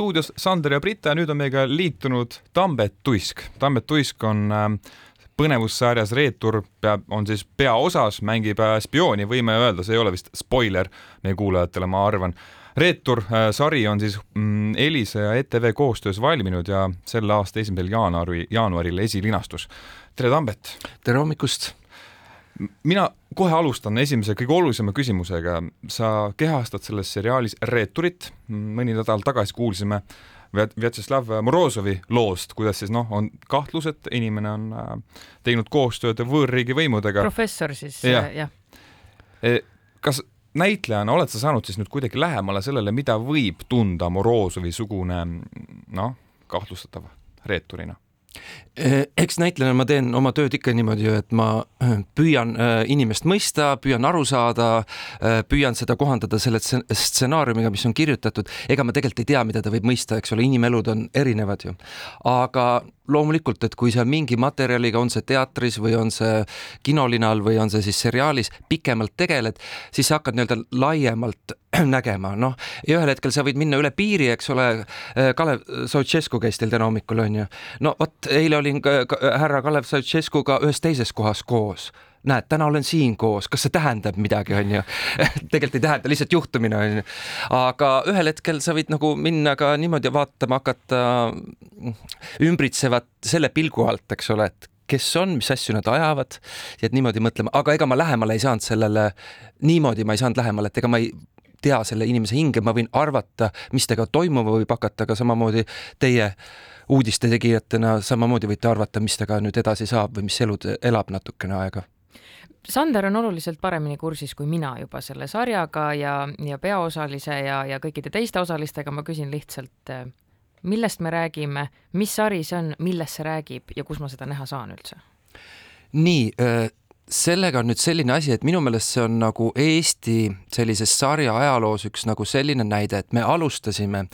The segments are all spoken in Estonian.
stuudios Sander ja Brita ja nüüd on meiega liitunud Tambet Tuisk. Tambet Tuisk on äh, põnevussarjas Reetur peab, on siis peaosas, mängib äh, spiooni, võime öelda, see ei ole vist spoiler meie kuulajatele, ma arvan. Reetur äh, sari on siis mm, Elisa ja ETV koostöös valminud ja selle aasta esimesel jaanuari, jaanuaril esilinastus. tere, Tambet! tere hommikust! Mina kohe alustan esimese kõige olulisema küsimusega. sa kehastad selles seriaalis Reeturit, mõni nädal tagasi kuulsime Vjatšeslav Morozovi loost, kuidas siis noh, on kahtlus, et inimene on äh, teinud koostööd võõrriigi võimudega. professor siis ja., jah ja.. kas näitlejana oled sa saanud siis nüüd kuidagi lähemale sellele, mida võib tunda Morozovi sugune noh, kahtlustatav reeturina? Eh, eks näitlejana ma teen oma tööd ikka niimoodi et ma eh, püüan eh, inimest mõista, püüan aru saada, püüan seda kohandada selle stsenaariumiga, mis on kirjutatud. ega ma tegelikult ei tea, mida ta võib mõista, eks ole, inimelud on erinevad ju. aga loomulikult, et kui sa mingi materjaliga, on see teatris või on see kinolinal või on see siis seriaalis pikemalt tegeled, siis sa hakkad nii-öelda laiemalt nägema, noh, ja ühel hetkel sa võid minna üle piiri, eks ole. Kalev Sautšesku käis teil täna hommikul on ju. no vot, eile olin härra Kalev Sautšeskuga ühes teises kohas koos näed, täna olen siin koos, kas see tähendab midagi, on ju tegelikult ei tähenda, lihtsalt juhtumine on ju. aga ühel hetkel sa võid nagu minna ka niimoodi vaatama hakata ümbritsevat selle pilgu alt, eks ole, et kes on, mis asju nad ajavad, ja et niimoodi mõtlema, aga ega ma lähemale ei saanud sellele, niimoodi ma ei saanud lähemale, et ega ma ei tea selle inimese hinge, ma võin arvata, mis temaga toimuma võib hakata, aga samamoodi teie uudiste tegijatena samamoodi võite arvata, mis temaga nüüd edasi saab või mis elu elab natukene aega Sander on oluliselt paremini kursis kui mina juba selle sarjaga ja, ja peaosalise ja, ja kõikide teiste osalistega, ma küsin lihtsalt, millest me räägime, mis sari see on, millest see räägib ja kus ma seda näha saan üldse? nii, sellega on nüüd selline asi, et minu meelest see on nagu Eesti sellises sarja ajaloos üks nagu selline näide, et me alustasime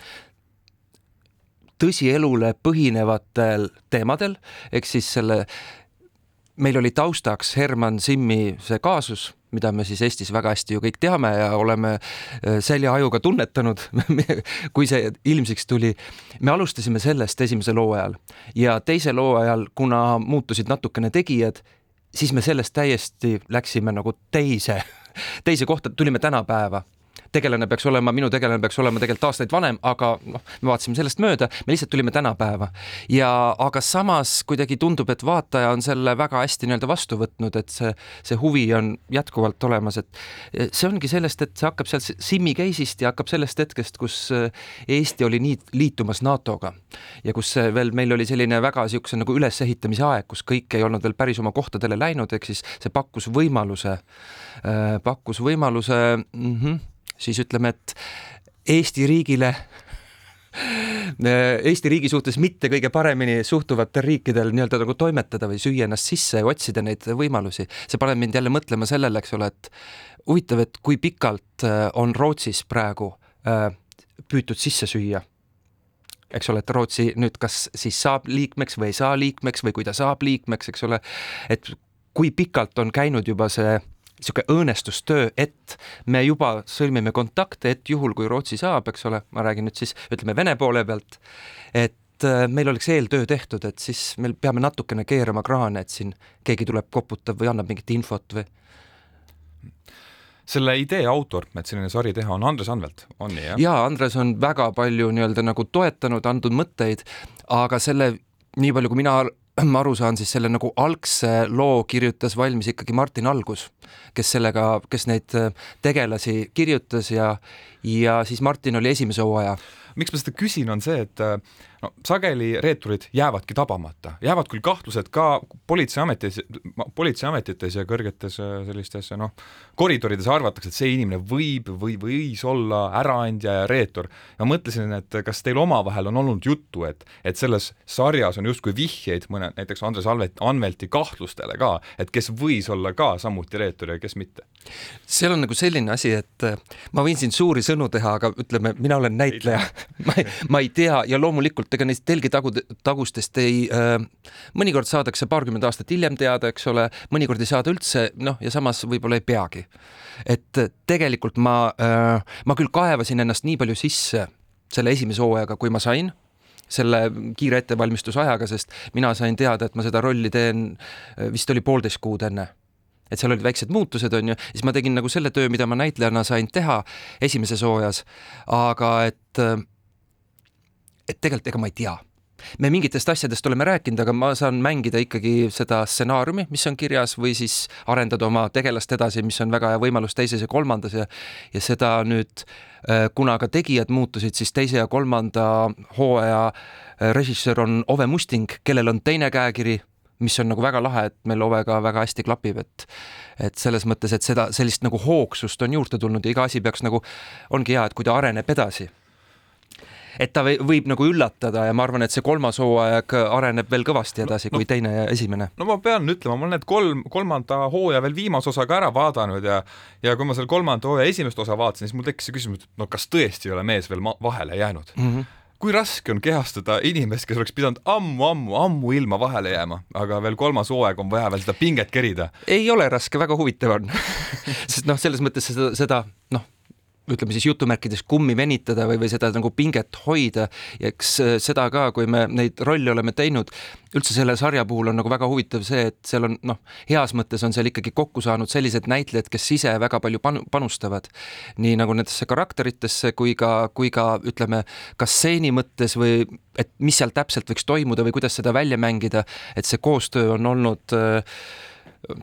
tõsielule põhinevatel teemadel, ehk siis selle meil oli taustaks Herman Simmi see kaasus, mida me siis Eestis väga hästi ju kõik teame ja oleme äh, seljahajuga tunnetanud kui see ilmsiks tuli. me alustasime sellest esimese loo ajal ja teise loo ajal, kuna muutusid natukene tegijad, siis me sellest täiesti läksime nagu teise, teise kohta, tulime tänapäeva tegelane peaks olema, minu tegelane peaks olema tegelikult aastaid vanem, aga noh, me vaatasime sellest mööda, me lihtsalt tulime tänapäeva. Ja aga samas kuidagi tundub, et vaataja on selle väga hästi nii-öelda vastu võtnud, et see, see huvi on jätkuvalt olemas, et see ongi sellest, et see hakkab sealt Simmi case'ist ja hakkab sellest hetkest, kus Eesti oli nii liitumas NATO-ga. Ja kus veel meil oli selline väga niisuguse nagu ülesehitamise aeg, kus kõik ei olnud veel päris oma kohtadele läinud, ehk siis see pakkus võimaluse, pakkus võimaluse mm -hmm, siis ütleme, et Eesti riigile Eesti riigi suhtes mitte kõige paremini suhtuvatel riikidel nii-öelda nagu toimetada või süüa ennast sisse ja otsida neid võimalusi. see paneb mind jälle mõtlema sellele, eks ole, et huvitav, et kui pikalt äh, on Rootsis praegu äh, püütud sisse süüa eks ole, et Rootsi nüüd kas siis saab liikmeks või ei saa liikmeks või kui ta saab liikmeks, eks ole, et kui pikalt on käinud juba see niisugune õõnestustöö, et me juba sõlmime kontakte, et juhul, kui Rootsi saab, eks ole, ma räägin nüüd siis ütleme Vene poole pealt, et äh, meil oleks eeltöö tehtud, et siis me peame natukene keerama kraane, et siin keegi tuleb, koputab või annab mingit infot või selle idee autor, et selline sari teha, on Andres Anvelt, on nii jah? jaa, Andres on väga palju nii-öelda nagu toetanud, andnud mõtteid, aga selle, nii palju kui mina ma aru saan, siis selle nagu algse loo kirjutas valmis ikkagi Martin Algus, kes sellega, kes neid äh, tegelasi kirjutas ja, ja siis Martin oli esimese hooaja. Miks ma seda küsin, on see, et äh, no sageli reeturid jäävadki tabamata, jäävad küll kahtlused ka politseiametis, politseiametites ja kõrgetes äh, sellistes noh, koridorides arvatakse, et see inimene võib või võis olla äraandja ja reetur. ja mõtlesin, et kas teil omavahel on olnud juttu, et, et selles sarjas on justkui vihjeid mõne, näiteks Andres Anvelt, Anvelti kahtlustele ka, et kes võis olla ka samuti reetur ja kes mitte? seal on nagu selline asi, et äh, ma võin siin suuri sõnu teha, aga ütleme, mina olen näitleja, ma ma ei tea ja loomulikult ega neist telgitagu-, tagustest ei äh,, mõnikord saadakse paarkümmend aastat hiljem teada, eks ole, mõnikord ei saada üldse, noh, ja samas võib-olla ei peagi. et tegelikult ma äh,, ma küll kaevasin ennast nii palju sisse selle esimese hooajaga, kui ma sain selle kiire ettevalmistusajaga, sest mina sain teada, et ma seda rolli teen, vist oli poolteist kuud enne et seal olid väiksed muutused, on ju, siis ma tegin nagu selle töö, mida ma näitlejana sain teha esimeses hooajas, aga et, et tegelikult ega ma ei tea. Me mingitest asjadest oleme rääkinud, aga ma saan mängida ikkagi seda stsenaariumi, mis on kirjas või siis arendada oma tegelast edasi, mis on väga hea võimalus teises ja kolmandas ja ja seda nüüd, äh, kuna ka tegijad muutusid, siis teise ja kolmanda hooaja äh, režissöör on Ove Musting, kellel on teine käekiri, mis on nagu väga lahe, et meil Ovega väga hästi klapib, et et selles mõttes, et seda, sellist nagu hoogsust on juurde tulnud ja iga asi peaks nagu, ongi hea, et kui ta areneb edasi et ta võib nagu üllatada ja ma arvan, et see kolmas hooaeg areneb veel kõvasti edasi no, kui no, teine ja esimene. no ma pean ütlema, ma olen need kolm, kolmanda hooaja veel viimase osa ka ära vaadanud ja ja kui ma selle kolmanda hooaja esimest osa vaatasin, siis mul tekkis see küsimus, et no kas tõesti ei ole mees veel vahele jäänud mm. -hmm kui raske on kehastada inimest, kes oleks pidanud ammu-ammu-ammu ilma vahele jääma, aga veel kolmas hooaeg on vaja veel seda pinget kerida? ei ole raske, väga huvitav on sest noh, selles mõttes seda, seda noh, ütleme siis jutumärkides kummi venitada või, või seda nagu pinget hoida. Ja eks äh, seda ka, kui me neid rolle oleme teinud, üldse selle sarja puhul on nagu väga huvitav see, et seal on noh, heas mõttes on seal ikkagi kokku saanud sellised näitlejad, kes ise väga palju panu, panustavad nii nagu nendesse karakteritesse kui ka, kui ka ütleme, kas stseeni mõttes või et mis seal täpselt võiks toimuda või kuidas seda välja mängida, et see koostöö on olnud äh,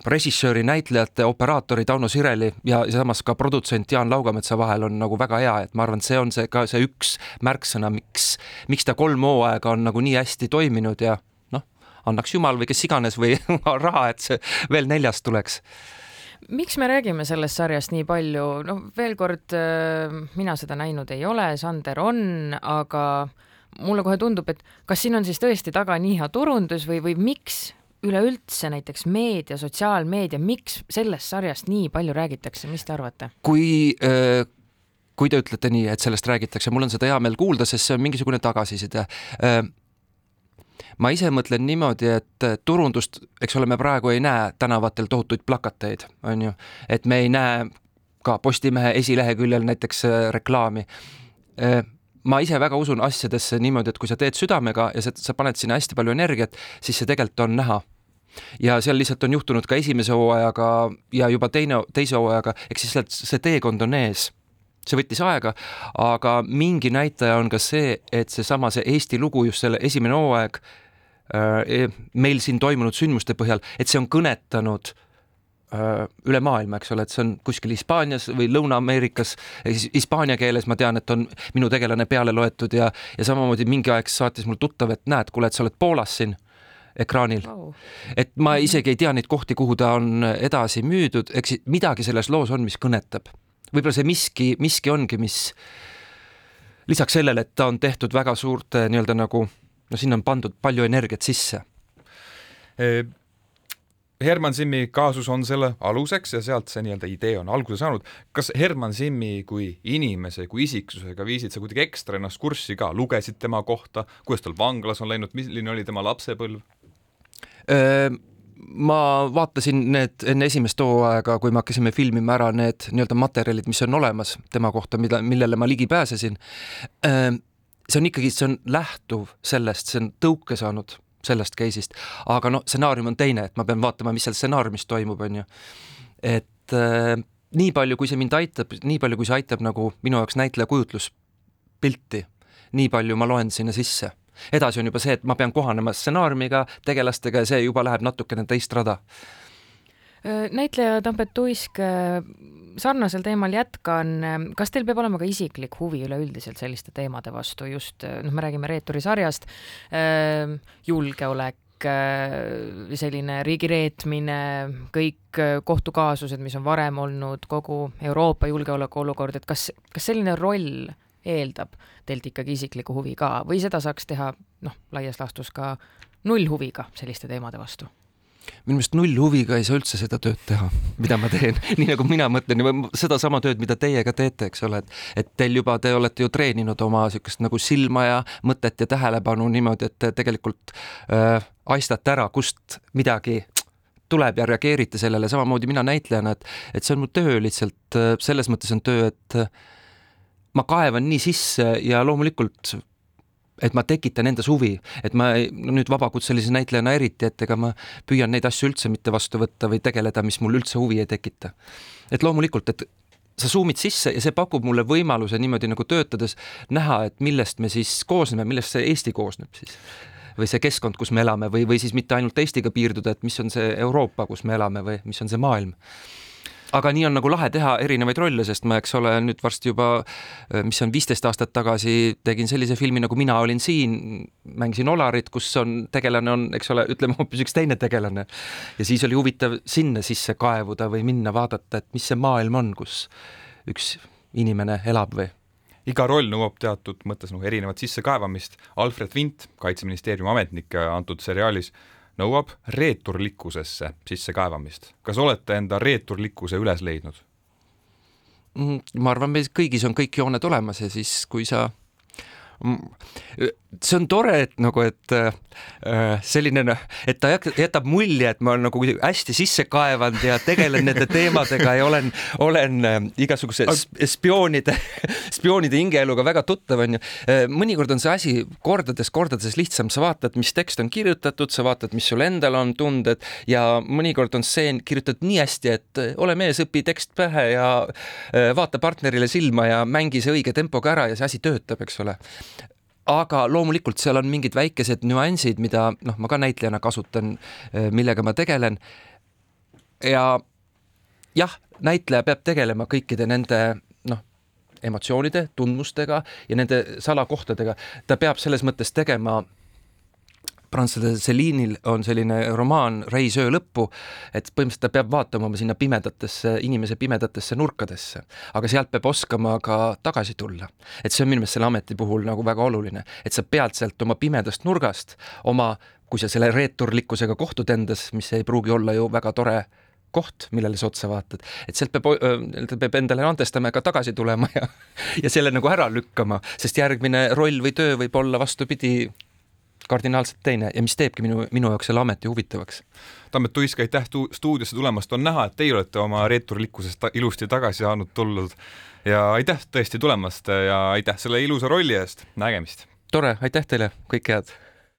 režissööri, näitlejate, operaatori Tauno Sireli ja samas ka produtsent Jaan Laugametsa vahel on nagu väga hea, et ma arvan, et see on see ka see üks märksõna, miks, miks ta kolm hooaega on nagu nii hästi toiminud ja noh, annaks jumal või kes iganes või raha, et see veel neljas tuleks. Miks me räägime sellest sarjast nii palju, noh, veel kord, äh, mina seda näinud ei ole, Sander on, aga mulle kohe tundub, et kas siin on siis tõesti taga nii hea turundus või, või miks üleüldse näiteks meedia, sotsiaalmeedia, miks sellest sarjast nii palju räägitakse, mis te arvate? kui äh, kui te ütlete nii, et sellest räägitakse, mul on seda hea meel kuulda, sest see on mingisugune tagasiside. Äh, ma ise mõtlen niimoodi, et turundust, eks ole, me praegu ei näe tänavatel tohutuid plakateid, on ju, et me ei näe ka Postimehe esileheküljel näiteks äh, reklaami. Ma ise väga usun asjadesse niimoodi, et kui sa teed südamega ja sa paned sinna hästi palju energiat, siis see tegelikult on näha ja seal lihtsalt on juhtunud ka esimese hooajaga ja juba teine, teise hooajaga, ehk siis sealt see teekond on ees. see võttis aega, aga mingi näitaja on ka see, et seesama, see Eesti lugu, just selle esimene hooaeg äh, meil siin toimunud sündmuste põhjal, et see on kõnetanud äh, üle maailma, eks ole, et see on kuskil Hispaanias või Lõuna-Ameerikas, hispaania keeles ma tean, et on minu tegelane peale loetud ja, ja samamoodi mingi aeg saatis mul tuttav, et näed, kuule, et sa oled Poolas siin ekraanil. Wow.. et ma isegi ei tea neid kohti, kuhu ta on edasi müüdud, eks midagi selles loos on, mis kõnetab. võib-olla see miski, miski ongi, mis lisaks sellele, et ta on tehtud väga suurte nii-öelda nagu, no sinna on pandud palju energiat sisse. E Herman Simmi kaasus on selle aluseks ja sealt see nii-öelda idee on alguse saanud. kas Herman Simmi kui inimese, kui isiksusega viisid sa kuidagi ekstra ennast kurssi ka, lugesid tema kohta, kuidas tal vanglas on läinud, milline oli tema lapsepõlv? Ma vaatasin need enne esimest hooaega, kui me hakkasime filmima ära need nii-öelda materjalid, mis on olemas tema kohta, mida, millele ma ligi pääsesin. see on ikkagi, see on lähtuv sellest, see on tõuke saanud sellest case'ist, aga noh, stsenaarium on teine, et ma pean vaatama, mis seal stsenaariumis toimub, on ju. et äh, nii palju, kui see mind aitab, nii palju, kui see aitab nagu minu jaoks näitleja kujutluspilti, nii palju ma loen sinna sisse edasi on juba see, et ma pean kohanema stsenaariumiga, tegelastega ja see juba läheb natukene teist rada. Näitleja Tambet Uisk, sarnasel teemal jätkan, kas teil peab olema ka isiklik huvi üleüldiselt selliste teemade vastu, just noh, me räägime Reeturi sarjast, julgeolek, selline riigireetmine, kõik kohtukaasused, mis on varem olnud, kogu Euroopa julgeolekuolukord, et kas, kas selline roll eeldab teilt ikkagi isiklikku huvi ka või seda saaks teha noh, laias laastus ka nullhuviga selliste teemade vastu? minu meelest nullhuviga ei saa üldse seda tööd teha, mida ma teen nii nagu mina mõtlen, sedasama tööd, mida teie ka teete, eks ole, et et teil juba, te olete ju treeninud oma niisugust nagu silma ja mõtet ja tähelepanu niimoodi, et te tegelikult äh, aistate ära, kust midagi tuleb ja reageerite sellele, samamoodi mina näitlejana, et et see on mu töö lihtsalt, äh, selles mõttes on töö, et ma kaevan nii sisse ja loomulikult et ma tekitan endas huvi, et ma no nüüd vabakutselise näitlejana eriti, et ega ma püüan neid asju üldse mitte vastu võtta või tegeleda, mis mul üldse huvi ei tekita. et loomulikult, et sa suumid sisse ja see pakub mulle võimaluse niimoodi nagu töötades näha, et millest me siis koosneme, millest see Eesti koosneb siis või see keskkond, kus me elame või, või siis mitte ainult Eestiga piirduda, et mis on see Euroopa, kus me elame või mis on see maailm aga nii on nagu lahe teha erinevaid rolle, sest ma, eks ole, nüüd varsti juba, mis on viisteist aastat tagasi, tegin sellise filmi nagu Mina olin siin, mängisin Olarit, kus on, tegelane on, eks ole, ütleme hoopis üks teine tegelane. ja siis oli huvitav sinna sisse kaevuda või minna vaadata, et mis see maailm on, kus üks inimene elab või iga roll nõuab teatud mõttes noh, erinevat sissekaevamist. Alfred Vint, kaitseministeeriumi ametnik antud seriaalis, nõuab reeturlikkusesse sissekaevamist. kas olete enda reeturlikkuse üles leidnud? Mm, ma arvan, meil kõigis on kõik jooned olemas ja siis, kui sa see on tore, et nagu, et äh, selline, noh, et ta jätab mulje, et ma olen nagu hästi sisse kaevanud ja tegelen nende teemadega ja olen, olen äh, igasuguse spioonide, spioonide hingeeluga väga tuttav, onju. Äh, mõnikord on see asi kordades-kordades lihtsam, sa vaatad, mis tekst on kirjutatud, sa vaatad, mis sul endal on tunded ja mõnikord on stseen kirjutatud nii hästi, et ole mees, õpi tekst pähe ja vaata partnerile silma ja mängi see õige tempoga ära ja see asi töötab, eks ole aga loomulikult seal on mingid väikesed nüansid, mida noh, ma ka näitlejana kasutan, eh, millega ma tegelen. ja jah, näitleja peab tegelema kõikide nende noh, emotsioonide, tundmustega ja nende salakohtadega, ta peab selles mõttes tegema prantslase Celine'il on selline romaan Reis öö lõppu, et põhimõtteliselt ta peab vaatama oma sinna pimedatesse, inimese pimedatesse nurkadesse, aga sealt peab oskama ka tagasi tulla. et see on minu meelest selle ameti puhul nagu väga oluline, et sa pead sealt oma pimedast nurgast oma, kui sa selle reeturlikkusega kohtud endas, mis ei pruugi olla ju väga tore koht, millele sa otsa vaatad, et sealt peab, ta peab endale andestama ja ka tagasi tulema ja, ja selle nagu ära lükkama, sest järgmine roll või töö võib olla vastupidi kardinaalselt teine ja mis teebki minu, minu jaoks selle ameti huvitavaks. Tammet Tuisk, aitäh stuudiosse tulemast, on näha, et teie olete oma reeturlikkusest ta ilusti tagasi saanud tulnud ja aitäh tõesti tulemast ja aitäh selle ilusa rolli eest, nägemist! tore, aitäh teile, kõike head!